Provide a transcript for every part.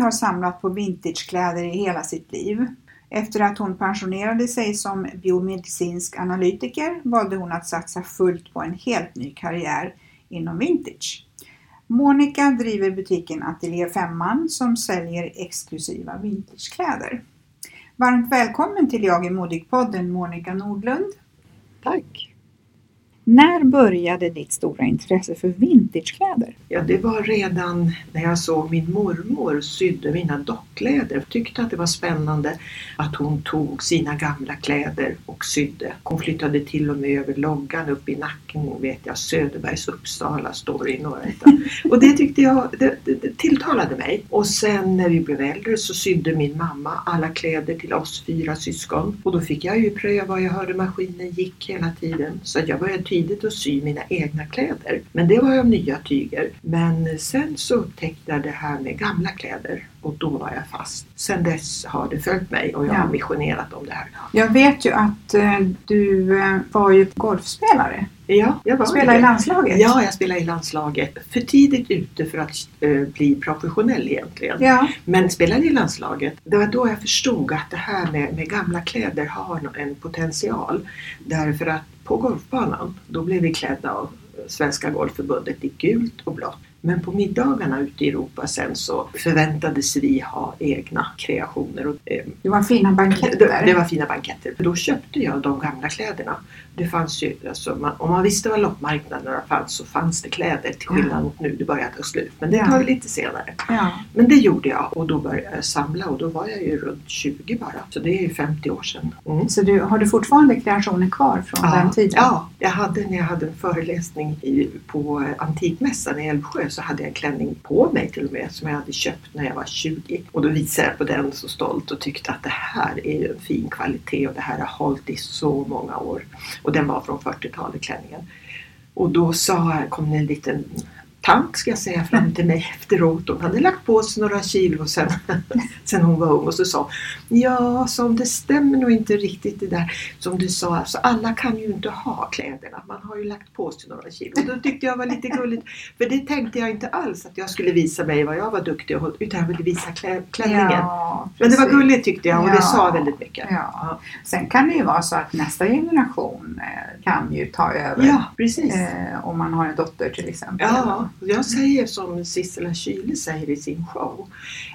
har samlat på vintagekläder i hela sitt liv. Efter att hon pensionerade sig som biomedicinsk analytiker valde hon att satsa fullt på en helt ny karriär inom vintage. Monica driver butiken Atelier Femman som säljer exklusiva vintagekläder. Varmt välkommen till Jag är modig-podden Monica Nordlund. Tack! När började ditt stora intresse för vintagekläder? Ja, det var redan när jag såg min mormor sydde mina dockkläder. Jag tyckte att det var spännande att hon tog sina gamla kläder och sydde. Hon flyttade till och med över loggan upp i nacken, vet jag, Söderbergs Uppsala står det i några Och det tyckte jag, det, det, det tilltalade mig. Och sen när vi blev äldre så sydde min mamma alla kläder till oss fyra syskon. Och då fick jag ju pröva, och jag hörde maskinen gick hela tiden. Så jag började tidigt att sy mina egna kläder. Men det var av nya tyger. Men sen så upptäckte jag det här med gamla kläder och då var jag fast. Sen dess har det följt mig och jag Ja. har missionerat om det här. Jag vet ju att eh, du eh, var ju golfspelare. Ja, jag var Spelade i landslaget. Ja, jag spelade i landslaget. För tidigt ute för att eh, bli professionell egentligen. Ja. Men spelade i landslaget. Det var då jag förstod att det här med, med gamla kläder har en potential. Därför att på golfbanan, då blev vi klädda av Svenska Golfförbundet i gult och blått. Men på middagarna ute i Europa sen så förväntades vi ha egna kreationer. Och, eh, Det var fina banketter. det, det var fina banketter. Då köpte jag de gamla kläderna. Det fanns ju, alltså, man, om man visste var loppmarknaderna fanns så fanns det kläder till skillnad mot nu. Det börjar ta slut. Men det Ja. tar vi lite senare. Ja. Men det gjorde jag och då började jag samla och då var jag ju runt 20 bara. Så det är ju 50 år sedan. Mm. Så du, har du fortfarande kreationer kvar från den tiden? Ja, jag hade när jag hade en föreläsning i, på Antikmässan i Älvsjö så hade jag en klänning på mig till och med som jag hade köpt när jag var 20. Och då visade jag på den så stolt och tyckte att det här är ju en fin kvalitet och det här har hållit i så många år. Och den var från 40-talet klänningen. Och då sa, kom det en liten tant ska jag säga fram till mig efteråt. Hon hade lagt på sig några kilo sen, sen hon var ung och så sa Ja, som det stämmer nog inte riktigt det där som du sa. Alltså, alla kan ju inte ha kläderna. Man har ju lagt på sig några kilo. Och då tyckte jag var lite gulligt. För det tänkte jag inte alls att jag skulle visa mig vad jag var duktig och utan jag ville visa klä, klänningen. Ja, Men det var gulligt tyckte jag och Ja. det sa väldigt mycket. Ja. Sen kan det ju vara så att nästa generation eh, kan ju ta över. ja precis. Eh, om man har en dotter till exempel. Ja, jag säger som Sissela Kyle säger i sin show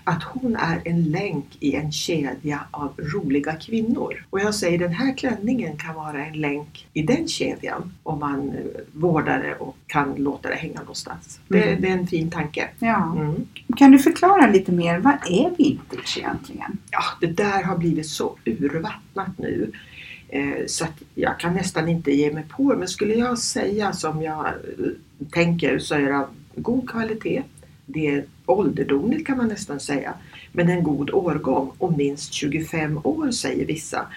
att hon är en länk i en kedja av roliga kvinnor. Och jag säger den här klänningen kan vara en länk i den kedjan om man eh, vårdar det och kan låta det hänga någonstans. Det, Mm. det är en fin tanke. Ja. Mm. Kan du förklara lite mer, vad är vintage egentligen? Ja, det där har blivit så urvattnat nu. Eh, så jag kan nästan inte ge mig på det. Men skulle jag säga som jag eh, tänker så är det av god kvalitet. Det är ålderdomligt kan man nästan säga. Men en god årgång och minst 25 år säger vissa.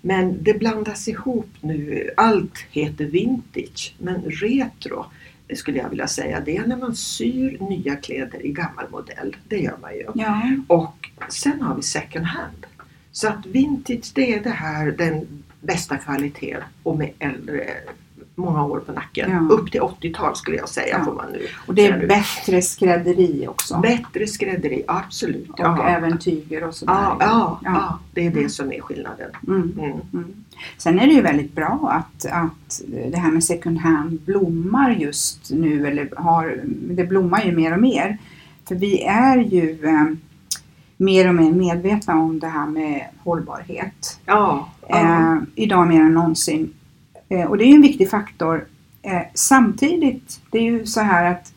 Men det blandas ihop nu. Allt heter vintage. Men retro skulle jag vilja säga, det är när man syr nya kläder i gammal modell. Det gör man ju. Ja. Och sen har vi second hand. Så att vintage det är det här den bästa kvaliteten och med äldre många år på nacken. Ja. Upp till 80-tal skulle jag säga Ja. får man nu. Och det är bättre skrädderi också. Bättre skrädderi, absolut. och Ja. även tyger och sådär. Ja, ja, Ja. det är det som är skillnaden. Mm. Mm. Mm. Sen är det ju väldigt bra att, att det här med second hand blommar just nu, eller har, det blommar ju mer och mer. För vi är ju eh, mer och mer medvetna om det här med hållbarhet. Ja, ja. Eh, idag mer än någonsin. Eh, och det är en viktig faktor. Eh, samtidigt, det är ju så här att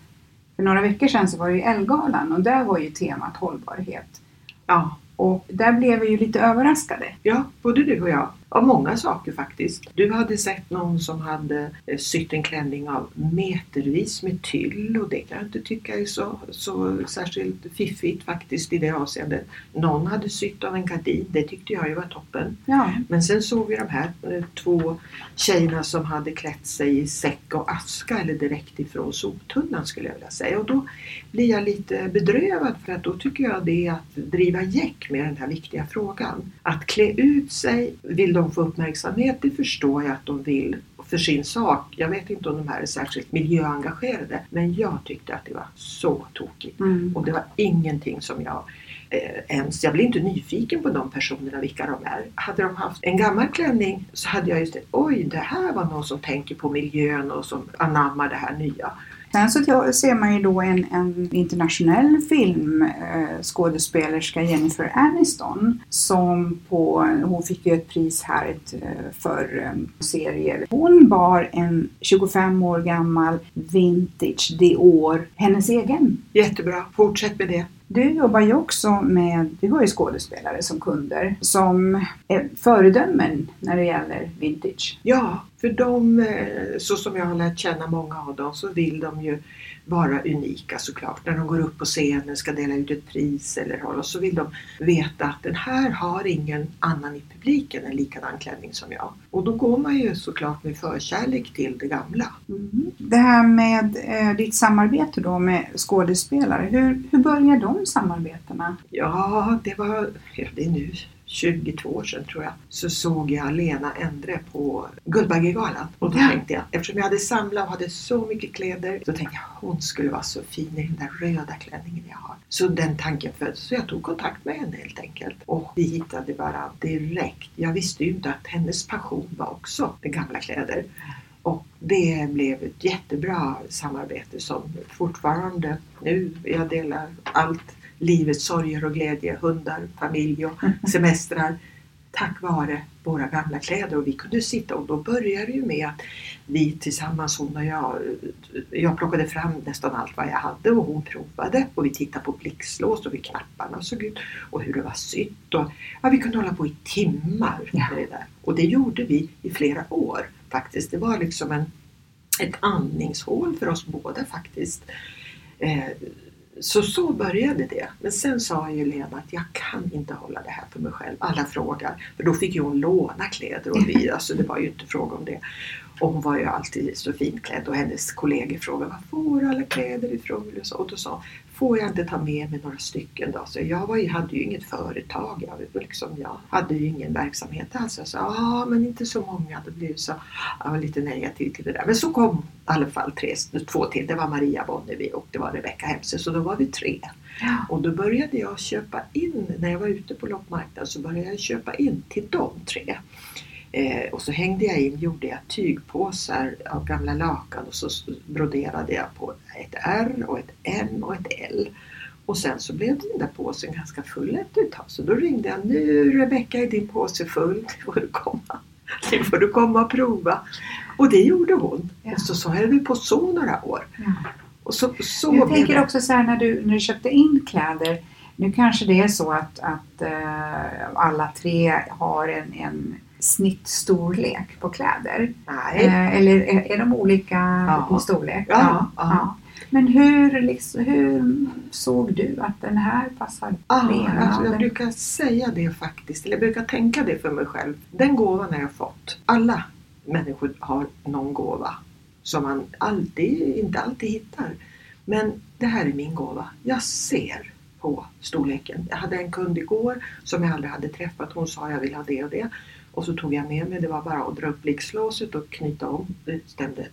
för några veckor sedan så var det ju Elgalan och där var ju temat hållbarhet. ja. Och där blev vi ju lite överraskade. Ja, både du och jag. Av många saker faktiskt. Du hade sett någon som hade eh, sytt en klänning av metervis med tyll och det kan jag inte tycka är så, så särskilt fiffigt faktiskt i det avseendet. Någon hade sytt av en gardin, det tyckte jag ju var toppen. Ja, Men sen såg vi de här eh, två tjejerna som hade klätt sig i säck och aska eller direkt ifrån soptunnan skulle jag vilja säga. Och då blir jag lite bedrövad för att då tycker jag det är att driva gäck med den här viktiga frågan. Att klä ut sig, vill de få uppmärksamhet, det förstår jag att de vill för sin sak. Jag vet inte om de här är särskilt miljöengagerade men jag tyckte att det var så tokigt. mm. Och det var ingenting som jag eh, ens, jag blir inte nyfiken på de personerna vilka de är. Hade de haft en gammal klänning så hade jag just tänkt, oj det här var någon som tänker på miljön och som anammar det här nya. Sen så ser man ju då en, en internationell filmskådespelerska, Jennifer Aniston, som på, hon fick ju ett pris här ett, eh, för eh, serier. Hon bar en 25 år gammal vintage Dior, hennes egen. Jättebra, fortsätt med det. Du jobbar ju också med, du har ju skådespelare som kunder som är föredömen när det gäller vintage. Ja, för de, eh, så som jag har lärt känna många av dem, så vill de ju vara unika såklart. När de går upp på scenen, ska dela ut ett pris eller hålla, så vill de veta att den här har ingen annan i publiken en likadan klänning som jag. Och då går man ju såklart med förkärlek till det gamla. Det här med eh, ditt samarbete då med skådespelare, hur, hur börjar de samarbetena? Ja, det var, ja, det är nu 22 år sedan tror jag, så såg jag Lena Endre på Guldbaggegalan. Och då Ja. tänkte jag, eftersom jag hade samlat och hade så mycket kläder, så tänkte jag hon skulle vara så fin i den där röda klänningen jag har. Så den tanken föddes, så jag tog kontakt med henne helt enkelt. Och vi hittade varandra direkt. Jag visste ju inte att hennes passion var också det gamla kläder. Och det blev ett jättebra samarbete som fortfarande nu, jag delar allt livets sorger och glädje, hundar, familj och semestrar tack vare våra gamla kläder och vi kunde sitta och då började det ju med att vi tillsammans, hon och jag, jag plockade fram nästan allt vad jag hade och hon provade och vi tittade på blixtlås och hur knapparna såg ut och hur det var sytt och ja, vi kunde hålla på i timmar Ja. med det där. Och det gjorde vi i flera år faktiskt. Det var liksom en, ett andningshål för oss båda faktiskt. Eh, så så började det. Men sen sa ju Lena att jag kan inte hålla det här för mig själv. Alla frågar. För då fick ju hon låna kläder och vi, alltså det var ju inte fråga om det. Och hon var ju alltid så finklädd och hennes kollegor frågade var får du alla kläder ifrån? Och så- Och då sa får jag inte ta med mig några stycken då? Så jag var ju, hade ju inget företag, jag, liksom, jag hade ju ingen verksamhet alls. Jag sa, ja men inte så många. Det blev så, jag var lite negativ till det där. Men så kom i alla fall tre, två till. Det var Maria Bonnevi och det var Rebecca Hemse. Så då var vi tre. Och då började jag köpa in, när jag var ute på loppmarknaden så började jag köpa in till de tre. Eh, och så hängde jag in, gjorde jag tygpåsar av gamla lakan och så broderade jag på ett R och ett M och ett L. Och sen så blev den där påsen ganska full efter ett tag. Så då ringde jag, nu Rebecka är din påse full, nu får du komma. Nu får du komma och prova. Och det gjorde hon. Ja. Och så, så höll vi på så några år. Ja. Och så, så Jag tänker det. också så här när du, när du köpte in kläder. Nu kanske det är så att, att eh, alla tre har en, en snittstorlek på kläder. Nej. Eh, eller är, är de olika Ja. i storlek? Ja, ja. Men hur, liksom, hur såg du att den här passar Ja, Lena? alltså jag brukar säga det faktiskt, eller jag brukar tänka det för mig själv. Den gåvan har jag fått. Alla människor har någon gåva som man alltid, inte alltid hittar. Men det här är min gåva. Jag ser på storleken. Jag hade en kund igår som jag aldrig hade träffat. Hon sa jag vill ha det och det. Och så tog jag med mig, det var bara att dra upp blixtlåset och knyta om. Det stämde.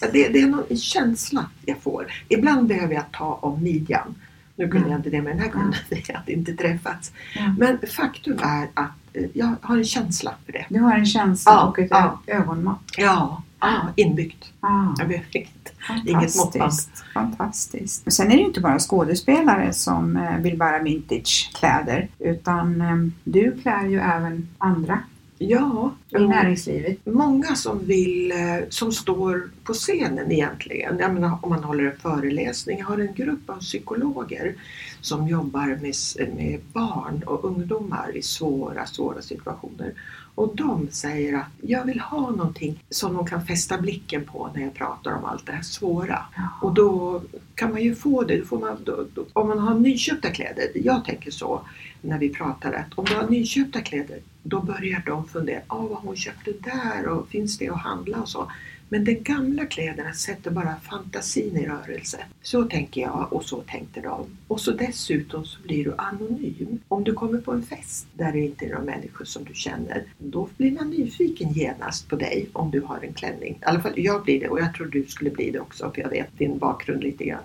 Det, det är någon känsla jag får. Ibland behöver jag ta om midjan. Nu kunde Mm. jag inte det med den här kunden, vi hade inte träffats. Ja. Men faktum är att eh, jag har en känsla för det. Du har en känsla Ja, och ett ja. ögonmått. Ja, ja inbyggt. Ah, Jag behöver inte. Inget måttband. fantastiskt. Och sen är det ju inte bara skådespelare som eh, vill bära vintagekläder utan eh, du klär ju även andra Ja, i näringslivet. många som vill, eh, som står på scenen egentligen. Jag menar, om man håller en föreläsning. Jag har en grupp av psykologer som jobbar med, med barn och ungdomar i svåra, svåra situationer. Och de säger att jag vill ha någonting som de kan fästa blicken på när jag pratar om allt det här svåra. Och då kan man ju få det. Då man, då, då, om man har nyköpta kläder, jag tänker så när vi pratar att om du har nyköpta kläder då börjar de fundera, ah, vad hon köpte där och finns det att handla och så. Men de gamla kläderna sätter bara fantasin i rörelse. Så tänker jag och så tänkte de. Och så dessutom så blir du anonym. Om du kommer på en fest där det inte är några människor som du känner, då blir man nyfiken genast på dig om du har en klänning. I alla fall jag blir det och jag tror du skulle bli det också för jag vet din bakgrund lite grann.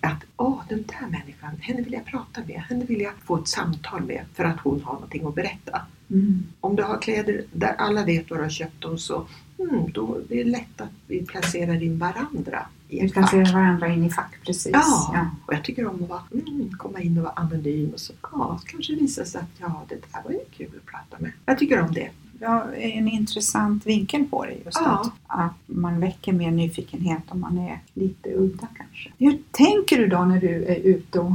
Att åh, den där människan, henne vill jag prata med, henne vill jag få ett samtal med för att hon har någonting att berätta. Mm. Om du har kläder där alla vet var du har köpt dem så mm, då det är det lätt att vi placerar in varandra i Vi ett fack. placerar varandra in i fack precis. Ja, Ja. och jag tycker om att vara, mm, komma in och vara anonym och så ja, kanske visa sig att ja, det där var ju kul att prata med. Jag tycker om det. Ja, en intressant vinkel på det just Ja. att, att man väcker mer nyfikenhet om man är lite udda kanske. Hur tänker du då när du är ute och,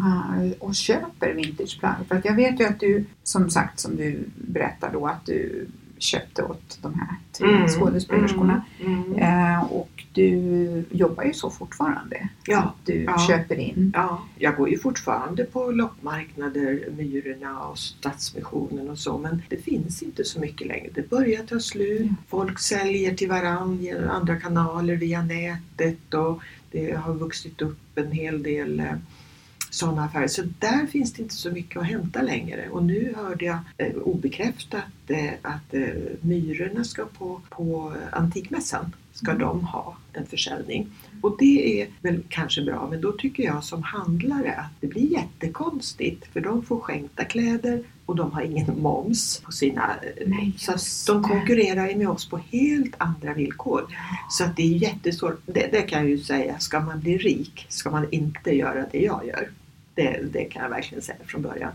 och köper vintageplagg? För att jag vet ju att du, som sagt, som du berättar då, att du köpte åt de här tre skådespelerskorna. Mm, mm. Eh, och du jobbar ju så fortfarande. Ja, du ja. köper in. Ja, jag går ju fortfarande på loppmarknader, Myrorna och Stadsmissionen och så men det finns inte så mycket längre. Det börjar ta slut. Ja. Folk säljer till varandra genom andra kanaler via nätet och det har vuxit upp en hel del eh, sådana affärer. Så där finns det inte så mycket att hämta längre. Och nu hörde jag eh, obekräftat eh, att eh, Myrorna ska på, på Antikmässan ska de ha en försäljning. Och det är väl kanske bra, men då tycker jag som handlare att det blir jättekonstigt för de får skänkta kläder och de har ingen moms på sina... eh, Nej, så de konkurrerar ju med oss på helt andra villkor. Så att det är jättesvårt. Det, det kan jag ju säga, ska man bli rik ska man inte göra det jag gör. Det, det kan jag verkligen säga från början.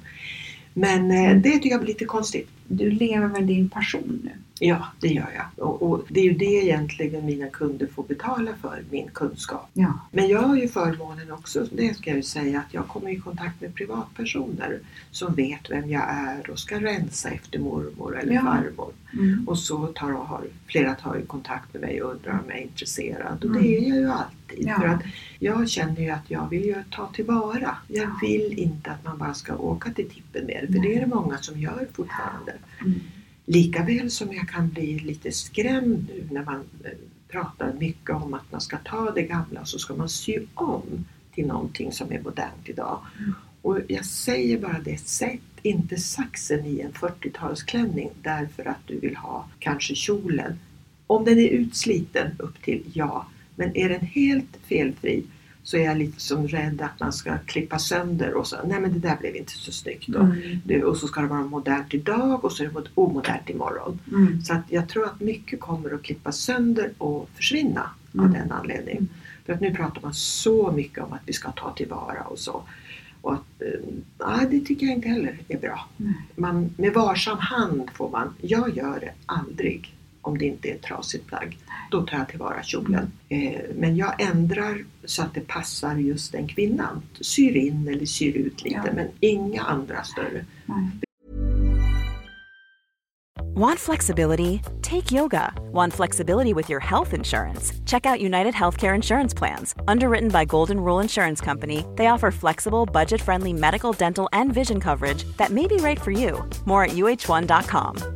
Men eh, det tycker jag blir lite konstigt. Du lever väl din passion nu? Ja, det gör jag. Och, och det är ju det egentligen mina kunder får betala för, min kunskap. Ja. Men jag har ju förmånen också, det ska jag ju säga, att jag kommer i kontakt med privatpersoner som vet vem jag är och ska rensa efter mormor eller Ja. farmor. Mm. Och så tar, och har flera tar ju kontakt med mig och undrar om jag är intresserad. Och Mm. det är jag ju alltid. Ja. För att jag känner ju att jag vill ju ta tillvara. Jag Ja. vill inte att man bara ska åka till tippen med det. För Nej. det är det många som gör fortfarande. Mm. Likaväl som jag kan bli lite skrämd nu när man eh, pratar mycket om att man ska ta det gamla så ska man sy om till någonting som är modernt idag. Mm. Och jag säger bara det, sätt inte saxen i en 40-talsklänning därför att du vill ha kanske kjolen. Om den är utsliten upp till, ja. Men är den helt felfri så är jag lite som rädd att man ska klippa sönder och så, nej men det där blev inte så snyggt. då. Mm. Det, och så ska det vara modernt idag och så är det mod- omodernt imorgon. Mm. Så att jag tror att mycket kommer att klippa sönder och försvinna av Mm. den anledningen. För att nu pratar man så mycket om att vi ska ta tillvara och så. Och att, eh, nej, det tycker jag inte heller är bra. Man, med varsam hand får man, jag gör det aldrig om det inte är ett trasigt plagg. Då tar jag tillvara kjolen. Eh, men jag ändrar så att det passar just den kvinnan. Syr in eller syr ut lite Ja. men inga andra större. Nej. Want flexibility? Take yoga. Want flexibility with your health insurance? Check out United Healthcare Insurance Plans. Underwritten by Golden Rule Insurance Company, they offer flexible, budget friendly medical, dental, and vision coverage that may be right for you. More at uh1.com.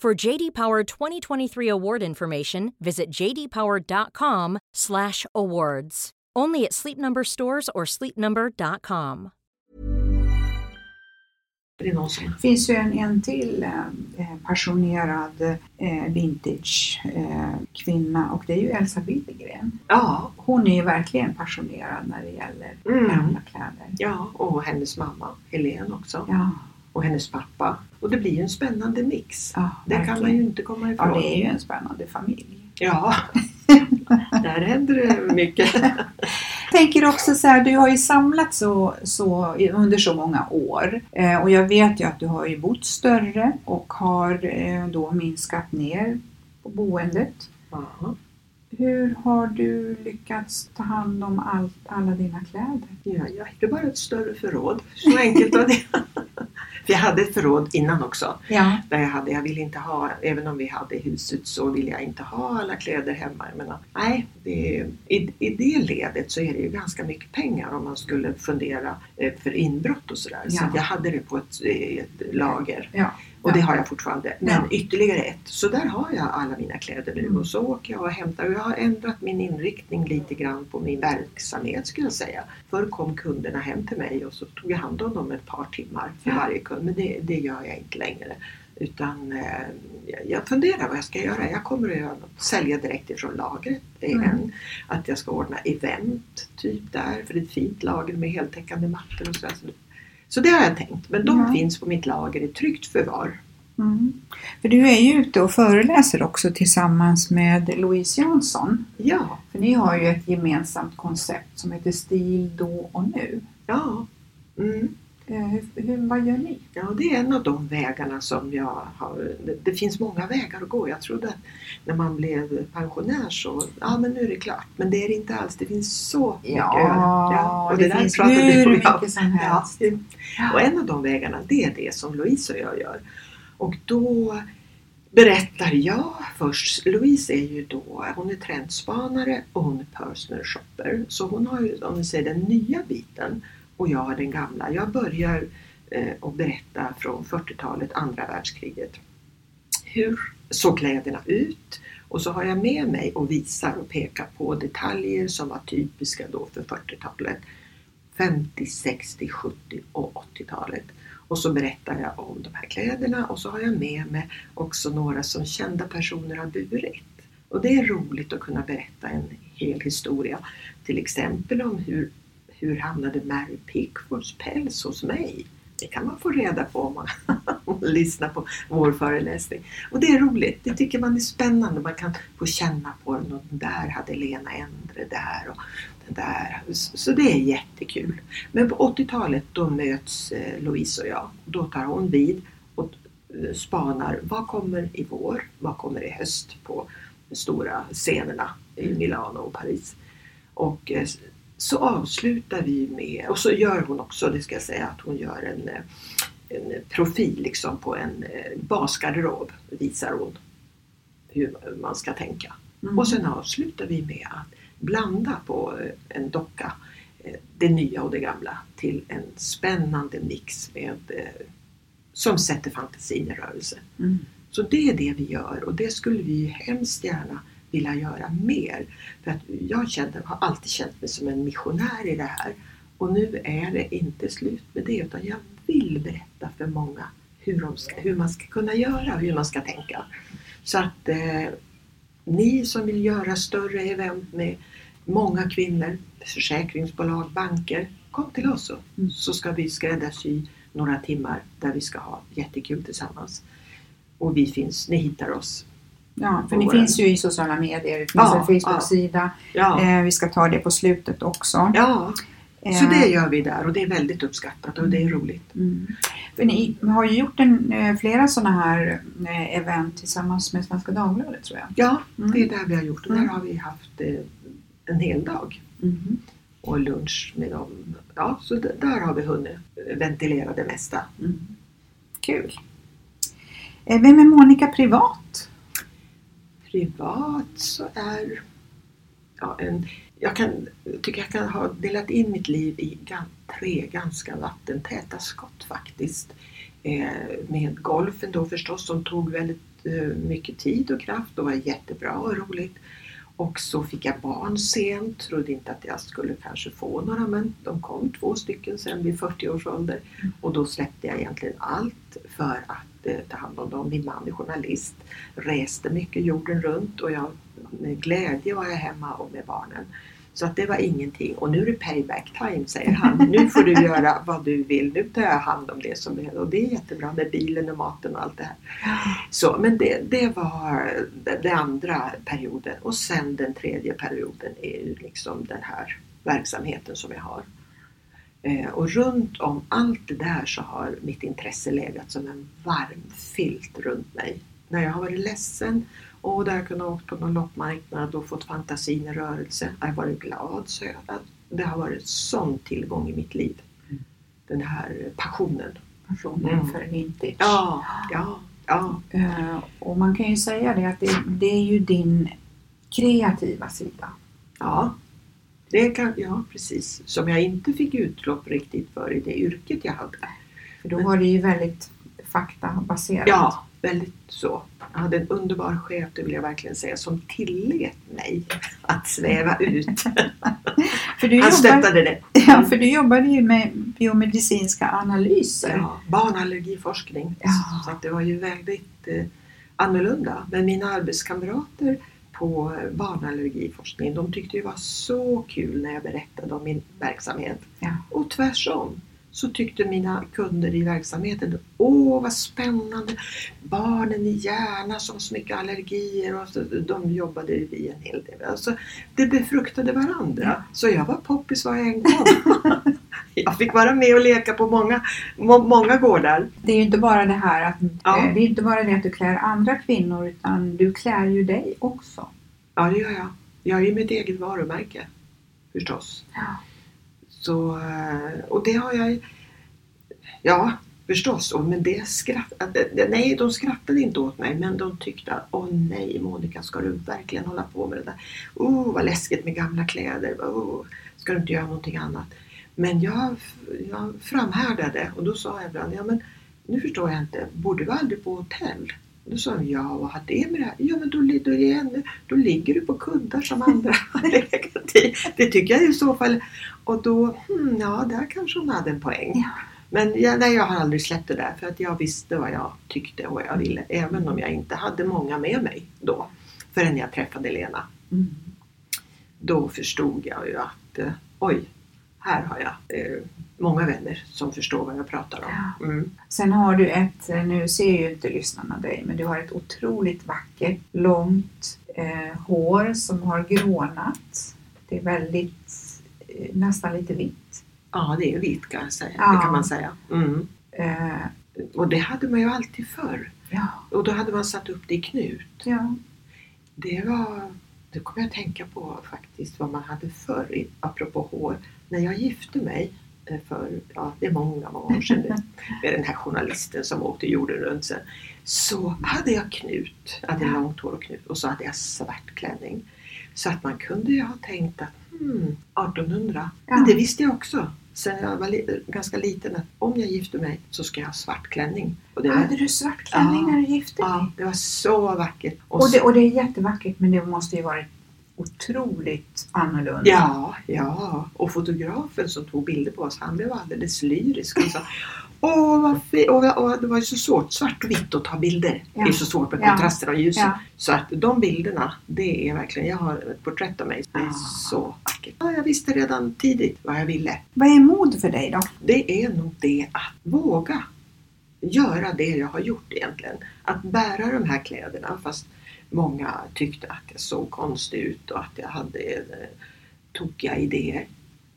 For JD Power 2023 award information, visit jdpower.com/awards. Only at Sleep Number stores or sleepnumber.com. Det finns ju en, en till eh, passionerad eh, vintage eh, kvinna och det är ju Elsa Billgren. Ja, Hon är ju verkligen passionerad när det gäller Mm. gamla kläder. ja, och hennes mamma Helene också. Ja, Och hennes pappa. Och det blir ju en spännande mix. ja Det kan man ju inte komma ifrån. Ja, det är ju en spännande familj. Ja, där händer det mycket. tänker också så här, du har ju samlat så, så under så många år eh, och jag vet ju att du har ju bott större och har eh, då minskat ner på boendet. Ja. Hur har du lyckats ta hand om allt, alla dina kläder? Ja, jag hittade bara ett större förråd. Så enkelt var det. Jag hade ett förråd innan också. Ja, Där jag, hade, jag ville inte ha, även om vi hade huset så ville jag inte ha alla kläder hemma. Jag menar, nej, det, i, i det ledet så är det ju ganska mycket pengar om man skulle fundera eh, för inbrott och sådär. Så Ja. att jag hade det på ett, ett lager. ja, Och det har jag fortfarande. Men ytterligare ett. Så där har jag alla mina kläder nu. Mm. Och så åker jag och hämtar. Och jag har ändrat min inriktning lite grann på min verksamhet skulle jag säga. Förr kom kunderna hem till mig och så tog jag hand om dem ett par timmar för varje kund. Men det, det gör jag inte längre. Utan eh, jag- funderar vad jag ska göra. Jag kommer att göra något, sälja direkt ifrån lagret. Det är Mm. en. Att jag ska ordna event typ där. För det är ett fint lager med heltäckande mattor och sådär. Så Så det har jag tänkt. Men de Ja. finns på mitt lager i tryggt förvar. Mm. För du är ju ute och föreläser också tillsammans med Louise Jansson. Ja, För ni har ju ett gemensamt koncept som heter Stil då och nu. ja. Mm. Eh, Hur, hur, vad gör ni? Ja, det är en av de vägarna som jag har. Det, det finns många vägar att gå. Jag trodde att när man blev pensionär så, ja men nu är det klart. Men det är det inte alls. Det finns så mycket att göra. och det, där finns hur ja. mycket som helst. Ja. Och en av de vägarna, det är det som Louise och jag gör. Och då berättar jag först. Louise är ju då, hon är trendspanare och hon är personal shopper. Så hon har ju, om vi säger den nya biten och jag har den gamla. Jag börjar eh, att berätta från 40-talet, andra världskriget. Hur såg kläderna ut? Och så har jag med mig och visar och pekar på detaljer som var typiska då för 40-talet. 50, 60, 70 och 80-talet. Och så berättar jag om de här kläderna och så har jag med mig också några som kända personer har burit. Och det är roligt att kunna berätta en hel historia. Till exempel om hur, hur hamnade Mary Pickfords päls hos mig? Det kan man få reda på om man, lyssnar på vår föreläsning. Och det är roligt, det tycker man är spännande. Man kan få känna på den och den där hade Lena Endre där och den där. Så det är jättekul. Men på 80-talet då möts eh, Louise och jag. Då tar hon vid och eh, spanar vad kommer i vår, vad kommer i höst på de stora scenerna i Milano och Paris. Och eh, så avslutar vi med, och så gör hon också, det ska jag säga, att hon gör en, eh, en profil liksom på en eh, basgarderob, visar hon hur man ska tänka. Mm. Och sen avslutar vi med att blanda på eh, en docka det nya och det gamla till en spännande mix med, som sätter fantasin i rörelse. Mm. Så det är det vi gör och det skulle vi hemskt gärna vilja göra mer. För att jag kände, har alltid känt mig som en missionär i det här. Och nu är det inte slut med det utan jag vill berätta för många hur, ska, hur man ska kunna göra och hur man ska tänka. Så att eh, ni som vill göra större event med många kvinnor, försäkringsbolag, banker, kom till oss Mm. så ska vi skräddarsy några timmar där vi ska ha jättekul tillsammans. Och vi finns, ni hittar oss. Ja, för ni finns ju i sociala medier, det finns Ja, en Facebook-sida. Ja, Eh, vi ska ta det på slutet också. ja. så Eh, det gör vi där och det är väldigt uppskattat och det är roligt. Mm. För ni har ju gjort en, eh, flera sådana här eh, event tillsammans med Svenska Dagbladet tror jag. Ja, Mm. det är där vi har gjort och där Mm. har vi haft eh, en hel dag. Mm. och lunch med dem. Ja, så där har vi hunnit ventilera det mesta. Mm. Kul. Eh, vem är Monica privat? Privat så är ja, en, jag kan, tycker jag kan ha delat in mitt liv i tre ganska vattentäta skott faktiskt. Eh, med golfen då förstås som tog väldigt eh, mycket tid och kraft och var jättebra och roligt. Och så fick jag barn sent, trodde inte att jag skulle kanske få några men de kom två stycken sen vid 40 års ålder. Och då släppte jag egentligen allt för att eh, ta hand om dem. Min man är journalist, reste mycket jorden runt och jag, med glädje var jag hemma och med barnen. Så att det var ingenting. Och nu är det payback time säger han. Nu får du göra vad du vill. Nu tar jag hand om det som behövs. Och det är jättebra med bilen och maten och allt det här. Så, men det, det var den andra perioden. Och sen den tredje perioden är ju liksom den här verksamheten som jag har. Eh, och runt om allt det där så har mitt intresse legat som en varm filt runt mig. När jag har varit ledsen och där jag kunnat åkt på någon loppmarknad och fått fantasin i rörelse. Jag har varit glad så jag, det har varit sån tillgång i mitt liv. Den här passionen. Personen Mm. för vintage. Ja, ja, ja. Eh, och man kan ju säga det att det, det är ju din kreativa sida. Ja, det kan, ja precis. Som jag inte fick utlopp riktigt för i det yrket jag hade. För då var det ju väldigt faktabaserat. Ja, väldigt så. Jag hade en underbar chef, det vill jag verkligen säga, som tillät mig att sväva ut. För du, Han stöttade det. ja, för du jobbade ju med biomedicinska analyser. Ja, barnallergiforskning. Ja. Så det var ju väldigt eh, annorlunda. Men mina arbetskamrater på barnallergiforskning, de tyckte det var så kul när jag berättade om min verksamhet. Ja. Och tvärsom så tyckte mina kunder i verksamheten, åh vad spännande, barnen i Järna som så mycket allergier och så, de jobbade i en hel del. Alltså, det befruktade varandra. Så jag var poppis var jag än kom. jag fick vara med och leka på många, må, många gårdar. Det är ju inte bara det här att Ja. eh, det är inte bara det att du klär andra kvinnor utan du klär ju dig också. Ja, det gör jag. Jag är mitt eget varumärke. Förstås. Ja. Så, eh, och det har jag... Ja, förstås. Och, men det skrattade... Nej, de skrattade inte åt mig. Men de tyckte att åh nej Monica, ska du verkligen hålla på med det där? Oh, vad läskigt med gamla kläder. Oh, ska du inte göra någonting annat? Men jag, jag framhärdade och då sa jag ibland, ja men nu förstår jag inte, borde vi aldrig på hotell? Då sa de, ja vad har det med det här? Ja men då, då, då ligger du på kuddar som andra har legat i. Det tycker jag i så fall. Och då, hmm, ja där kanske hon hade en poäng. Men jag, nej, jag har aldrig släppt det där för att jag visste vad jag tyckte och vad jag ville. Även om jag inte hade många med mig då. Förrän jag träffade Lena. Mm. Då förstod jag ju att eh, oj, här har jag eh, många vänner som förstår vad jag pratar om. Mm. Sen har du ett, eh, nu ser ju inte lyssnarna dig, men du har ett otroligt vackert långt eh, hår som har grånat. Det är väldigt, eh, nästan lite vitt. Ja, det är vitt kan, jag säga. Ja. Det kan man säga. Mm. Eh, Och det hade man ju alltid förr. ja, Och då hade man satt upp det i knut. ja. Det var, det kommer jag att tänka på faktiskt, vad man hade förr, apropå hår. När jag gifte mig för, ja det är många, många år sedan nu, med den här journalisten som åkte jorden runt sen. Så hade jag knut, jag hade långt hår och knut och så hade jag svart klänning. Så att man kunde ju ha tänkt att hmm, 1800, Ja. men det visste jag också. Sen jag var li- ganska liten att om jag gifte mig så ska jag ha svart klänning. Och det var, Hade du svart klänning Ja. när du gifte dig? ja, det var så vackert. Och det, och det är jättevackert men det måste ju varit otroligt annorlunda. Ja, ja. Och fotografen som tog bilder på oss, han blev alldeles lyrisk. Han sa, Åh, vad! Och, och det var ju så svårt, svart och vitt, att ta bilder. Ja. Det är så svårt med Ja. kontraster och ljus. Ja. Så att de bilderna, det är verkligen, jag har ett porträtt av mig. Det är Ah. så vackert. Ja, jag visste redan tidigt vad jag ville. Vad är mod för dig då? Det är nog det att våga göra det jag har gjort egentligen. Att bära de här kläderna fast många tyckte att jag såg konstig ut och att jag hade eh, tokiga idéer.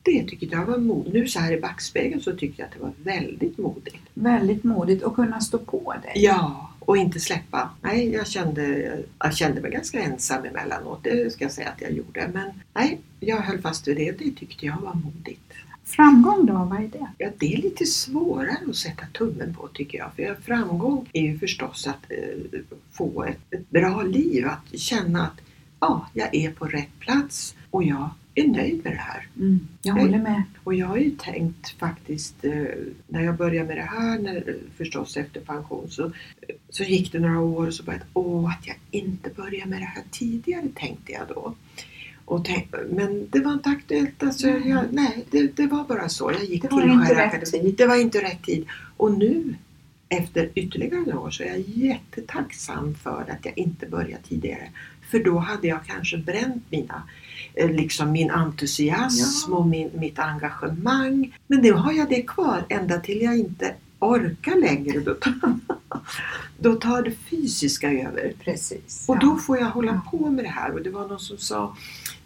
Det tyckte jag var mod. Nu så här i backspegeln så tyckte jag att det var väldigt modigt. Väldigt modigt att kunna stå på dig. Ja, och inte släppa. Nej, jag kände, jag kände mig ganska ensam emellanåt. Det ska jag säga att jag gjorde. Men nej, jag höll fast vid det. Det tyckte jag var modigt. Framgång då, vad är det? Ja, det är lite svårare att sätta tummen på tycker jag. För framgång är ju förstås att eh, få ett, ett bra liv. Att känna att ja, jag är på rätt plats och jag är nöjd med det här. Mm, jag håller med. Och jag har ju tänkt faktiskt, eh, när jag började med det här, när, förstås efter pension, så, så gick det några år och så började jag, åh att jag inte började med det här tidigare tänkte jag då. Och tänk, men det var inte aktuellt. Alltså, Nej. jag, nej, det, det var bara så. Jag gick Det till tid. Det var inte rätt tid. Och nu, efter ytterligare några år, så är jag jättetacksam för att jag inte började tidigare. För då hade jag kanske bränt mina, eh, liksom min entusiasm Ja. och min, mitt engagemang. Men nu har jag det kvar ända till jag inte orkar längre. Då tar, då tar det fysiska över. Precis. Och ja. då får jag hålla Ja. på med det här. Och det var någon som sa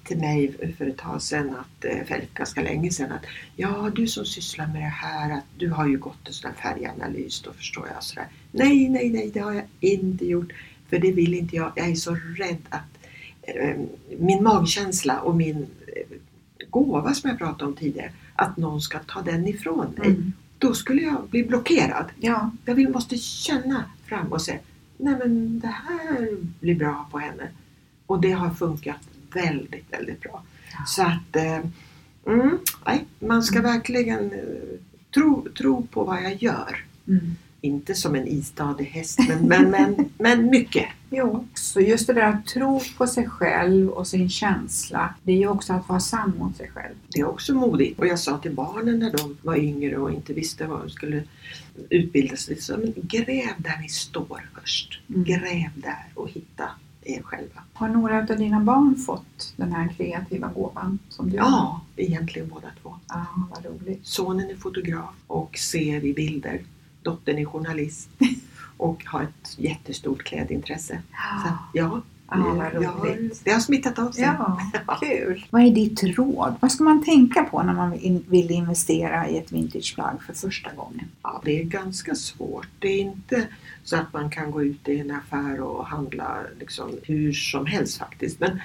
till mig för ett tag sedan, att, eh, för ganska länge sedan, att ja, du som sysslar med det här, att du har ju gått en sån här färganalys, då förstår jag sådär. Nej, nej, nej, det har jag inte gjort. För det vill inte jag. Jag är så rädd att eh, min magkänsla och min eh, gåva som jag pratade om tidigare, att någon ska ta den ifrån mig. Mm. Då skulle jag bli blockerad. Ja, Jag vill, måste känna fram och säga Nej men det här blir bra på henne. Och det har funkat väldigt, väldigt bra. Ja. Så att eh, mm, nej, man ska Mm. verkligen eh, tro, tro på vad jag gör. mm. Inte som en istadig häst men, men, men, men mycket. Jo, så just det där att tro på sig själv och sin känsla, det är ju också att vara sann mot sig själv. Det är också modigt. Och jag sa till barnen när de var yngre och inte visste vad de skulle utbilda sig så, men Gräv där ni står först. Mm. Gräv där och hitta er själva. Har några av dina barn fått den här kreativa gåvan som du har? Ja, egentligen båda två. Ja, vad roligt. Sonen är fotograf och ser i bilder. Dottern är journalist och har ett jättestort klädintresse. Så att, ja, Ja, har, roligt. det har smittat av sig. Ja, kul. Vad är ditt råd? Vad ska man tänka på när man vill investera i ett vintageplagg för första gången? Ja, det är ganska svårt. Det är inte så att man kan gå ut i en affär och handla liksom hur som helst faktiskt. Men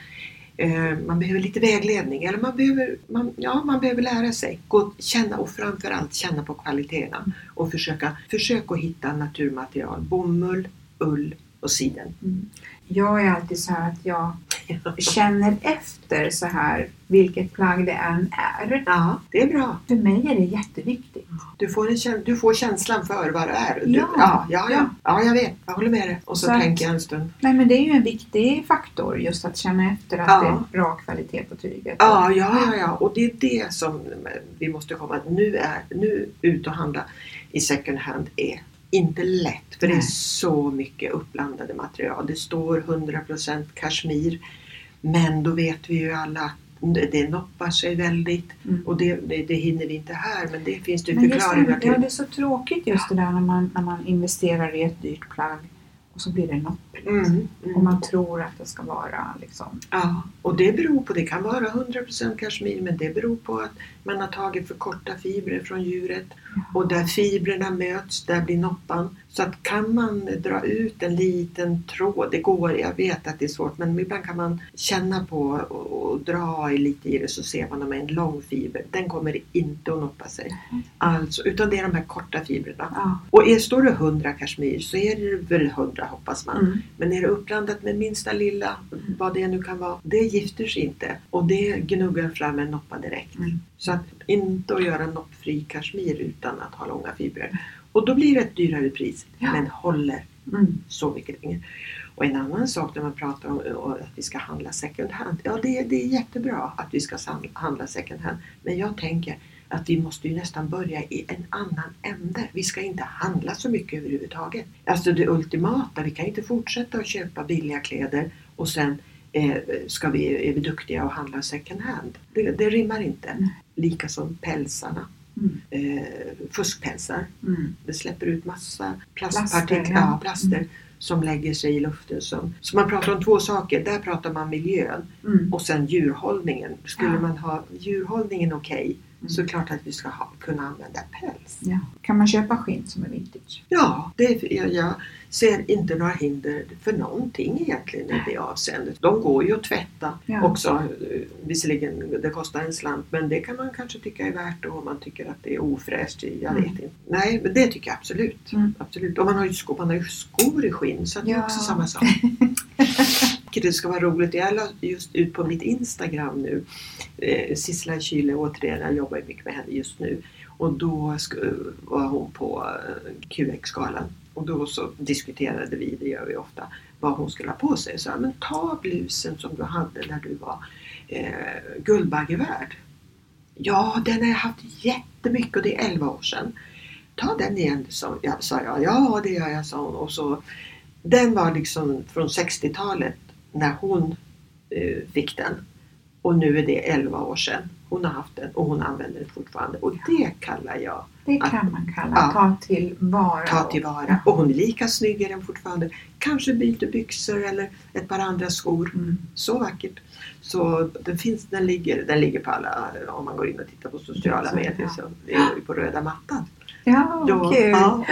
man behöver lite vägledning eller man behöver, man, ja, man behöver lära sig. Gå, känna och framförallt känna på kvaliteterna och försöka, försök att hitta naturmaterial. Bomull, ull och siden. Mm. Jag är alltid så här att jag känner efter så här vilket plagg det än är. Ja, det är bra. För mig är det jätteviktigt. Du får, en, du får känslan för vad det är. Du, Ja, ja, ja, ja. ja. ja, jag vet. Jag håller med dig. Och så, Så tänker jag en stund. Nej men det är ju en viktig faktor just att känna efter att Ja. det är bra kvalitet på tyget. Ja, ja, ja, ja. Och det är det som vi måste komma Nu är nu ut och handla i second hand är inte lätt. För det är Nej. så mycket uppblandade material. Det står 100% kashmir. Men då vet vi ju alla att det noppar sig väldigt. Mm. Och det, det, det hinner vi inte här. Men det finns det förklaringar det, ja, till. det är så tråkigt just det där när man, när man investerar i ett dyrt plagg och så blir det noppigt. Mm, mm. Och man tror att det ska vara liksom... Ja, och det beror på, det kan vara 100% kashmir men det beror på att man har tagit för korta fibrer från djuret och där fibrerna möts, där blir noppan. Så att kan man dra ut en liten tråd, det går, jag vet att det är svårt men ibland kan man känna på och, och dra lite i det så ser man om en lång fiber, den kommer inte att noppa sig. Alltså, utan det är de här korta fibrerna. Ja. Och är, står det 100 kashmir så är det väl 100 hoppas man. Mm. Men är det uppblandat med minsta lilla, vad det nu kan vara, det gifter sig inte. Och det gnuggar fram en noppa direkt. Mm. Så att inte att göra noppfri kashmir utan att ha långa fibrer. Och då blir det ett dyrare pris, Ja. men håller Mm. Så mycket längre. Och en annan sak när man pratar om att vi ska handla second hand. Ja, det, det är jättebra att vi ska handla second hand. Men jag tänker att vi måste ju nästan börja i en annan ände. Vi ska inte handla så mycket överhuvudtaget. Alltså det ultimata, vi kan inte fortsätta att köpa billiga kläder och sen eh, ska vi, är vi duktiga och handla second hand. Det, det rimmar inte. Mm. Lika som pälsarna. Mm. Eh, fuskpälsar. Mm. Det släpper ut massa plastpartiklar, plaster, ja. plaster mm. som lägger sig i luften. Som, så man pratar om två saker. Där pratar man miljön mm. och sen djurhållningen. Skulle ja. man ha djurhållningen okej okay, Mm. så klart att vi ska ha, kunna använda päls. Ja. Kan man köpa skinn som är vintage? Ja, det, jag, jag ser inte några hinder för någonting egentligen i det avseendet. De går ju att tvätta ja. också. Visserligen det kostar en slant men det kan man kanske tycka är värt om man tycker att det är ofräscht. Jag mm. vet inte. Nej, men det tycker jag absolut. Mm. absolut. Och man har ju skor, man har ju skor i skinn så det är också samma sak. det ska vara roligt. Jag la just ut på mitt Instagram nu. Eh, Sissela Kyle återigen, jag jobbar ju mycket med henne just nu. Och då var hon på eh, QX-galan. Och då så diskuterade vi, det gör vi ofta, vad hon skulle ha på sig. Så men ta blusen som du hade när du var eh, Guldbaggevärd. Ja, den har jag haft jättemycket och det är 11 år sedan. Ta den igen, sa jag. Ja, det gör jag, sa hon. Och så, den var liksom från 60-talet när hon eh, fick den. Och nu är det 11 år sedan hon har haft den och hon använder den fortfarande. Och det kallar jag Det kan att, man kalla ja, ta tillvara. Ta tillvara. Och hon är lika snygg i den fortfarande. Kanske byter byxor eller ett par andra skor. Mm. Så vackert. Så den finns, den ligger, den ligger på alla, om man går in och tittar på sociala medier, så är på röda mattan. Ja, Då, kul. Ja.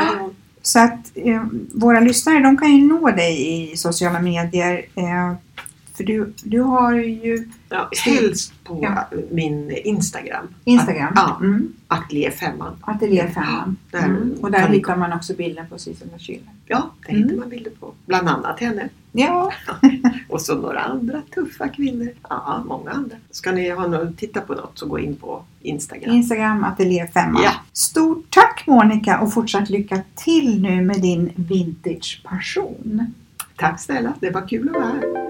Så att eh, våra lyssnare de kan ju nå dig i sociala medier. Eh, för du, du har ju... Ja, helst på ja. min Instagram. Instagram? ja, mm. Ateljéfemman. Ateljéfemman. Ja, mm. Och där hittar man också bilder på Sissela Kyle. Ja, där mm. hittar man bilder på bland annat henne. Ja. och så några andra tuffa kvinnor. Ja, många andra. Ska ni ha något, titta på något så gå in på Instagram. Instagram Ateljéfemman. Ja. Stort tack Monica och fortsatt lycka till nu med din vintage-passion. Tack snälla, det var kul att vara här.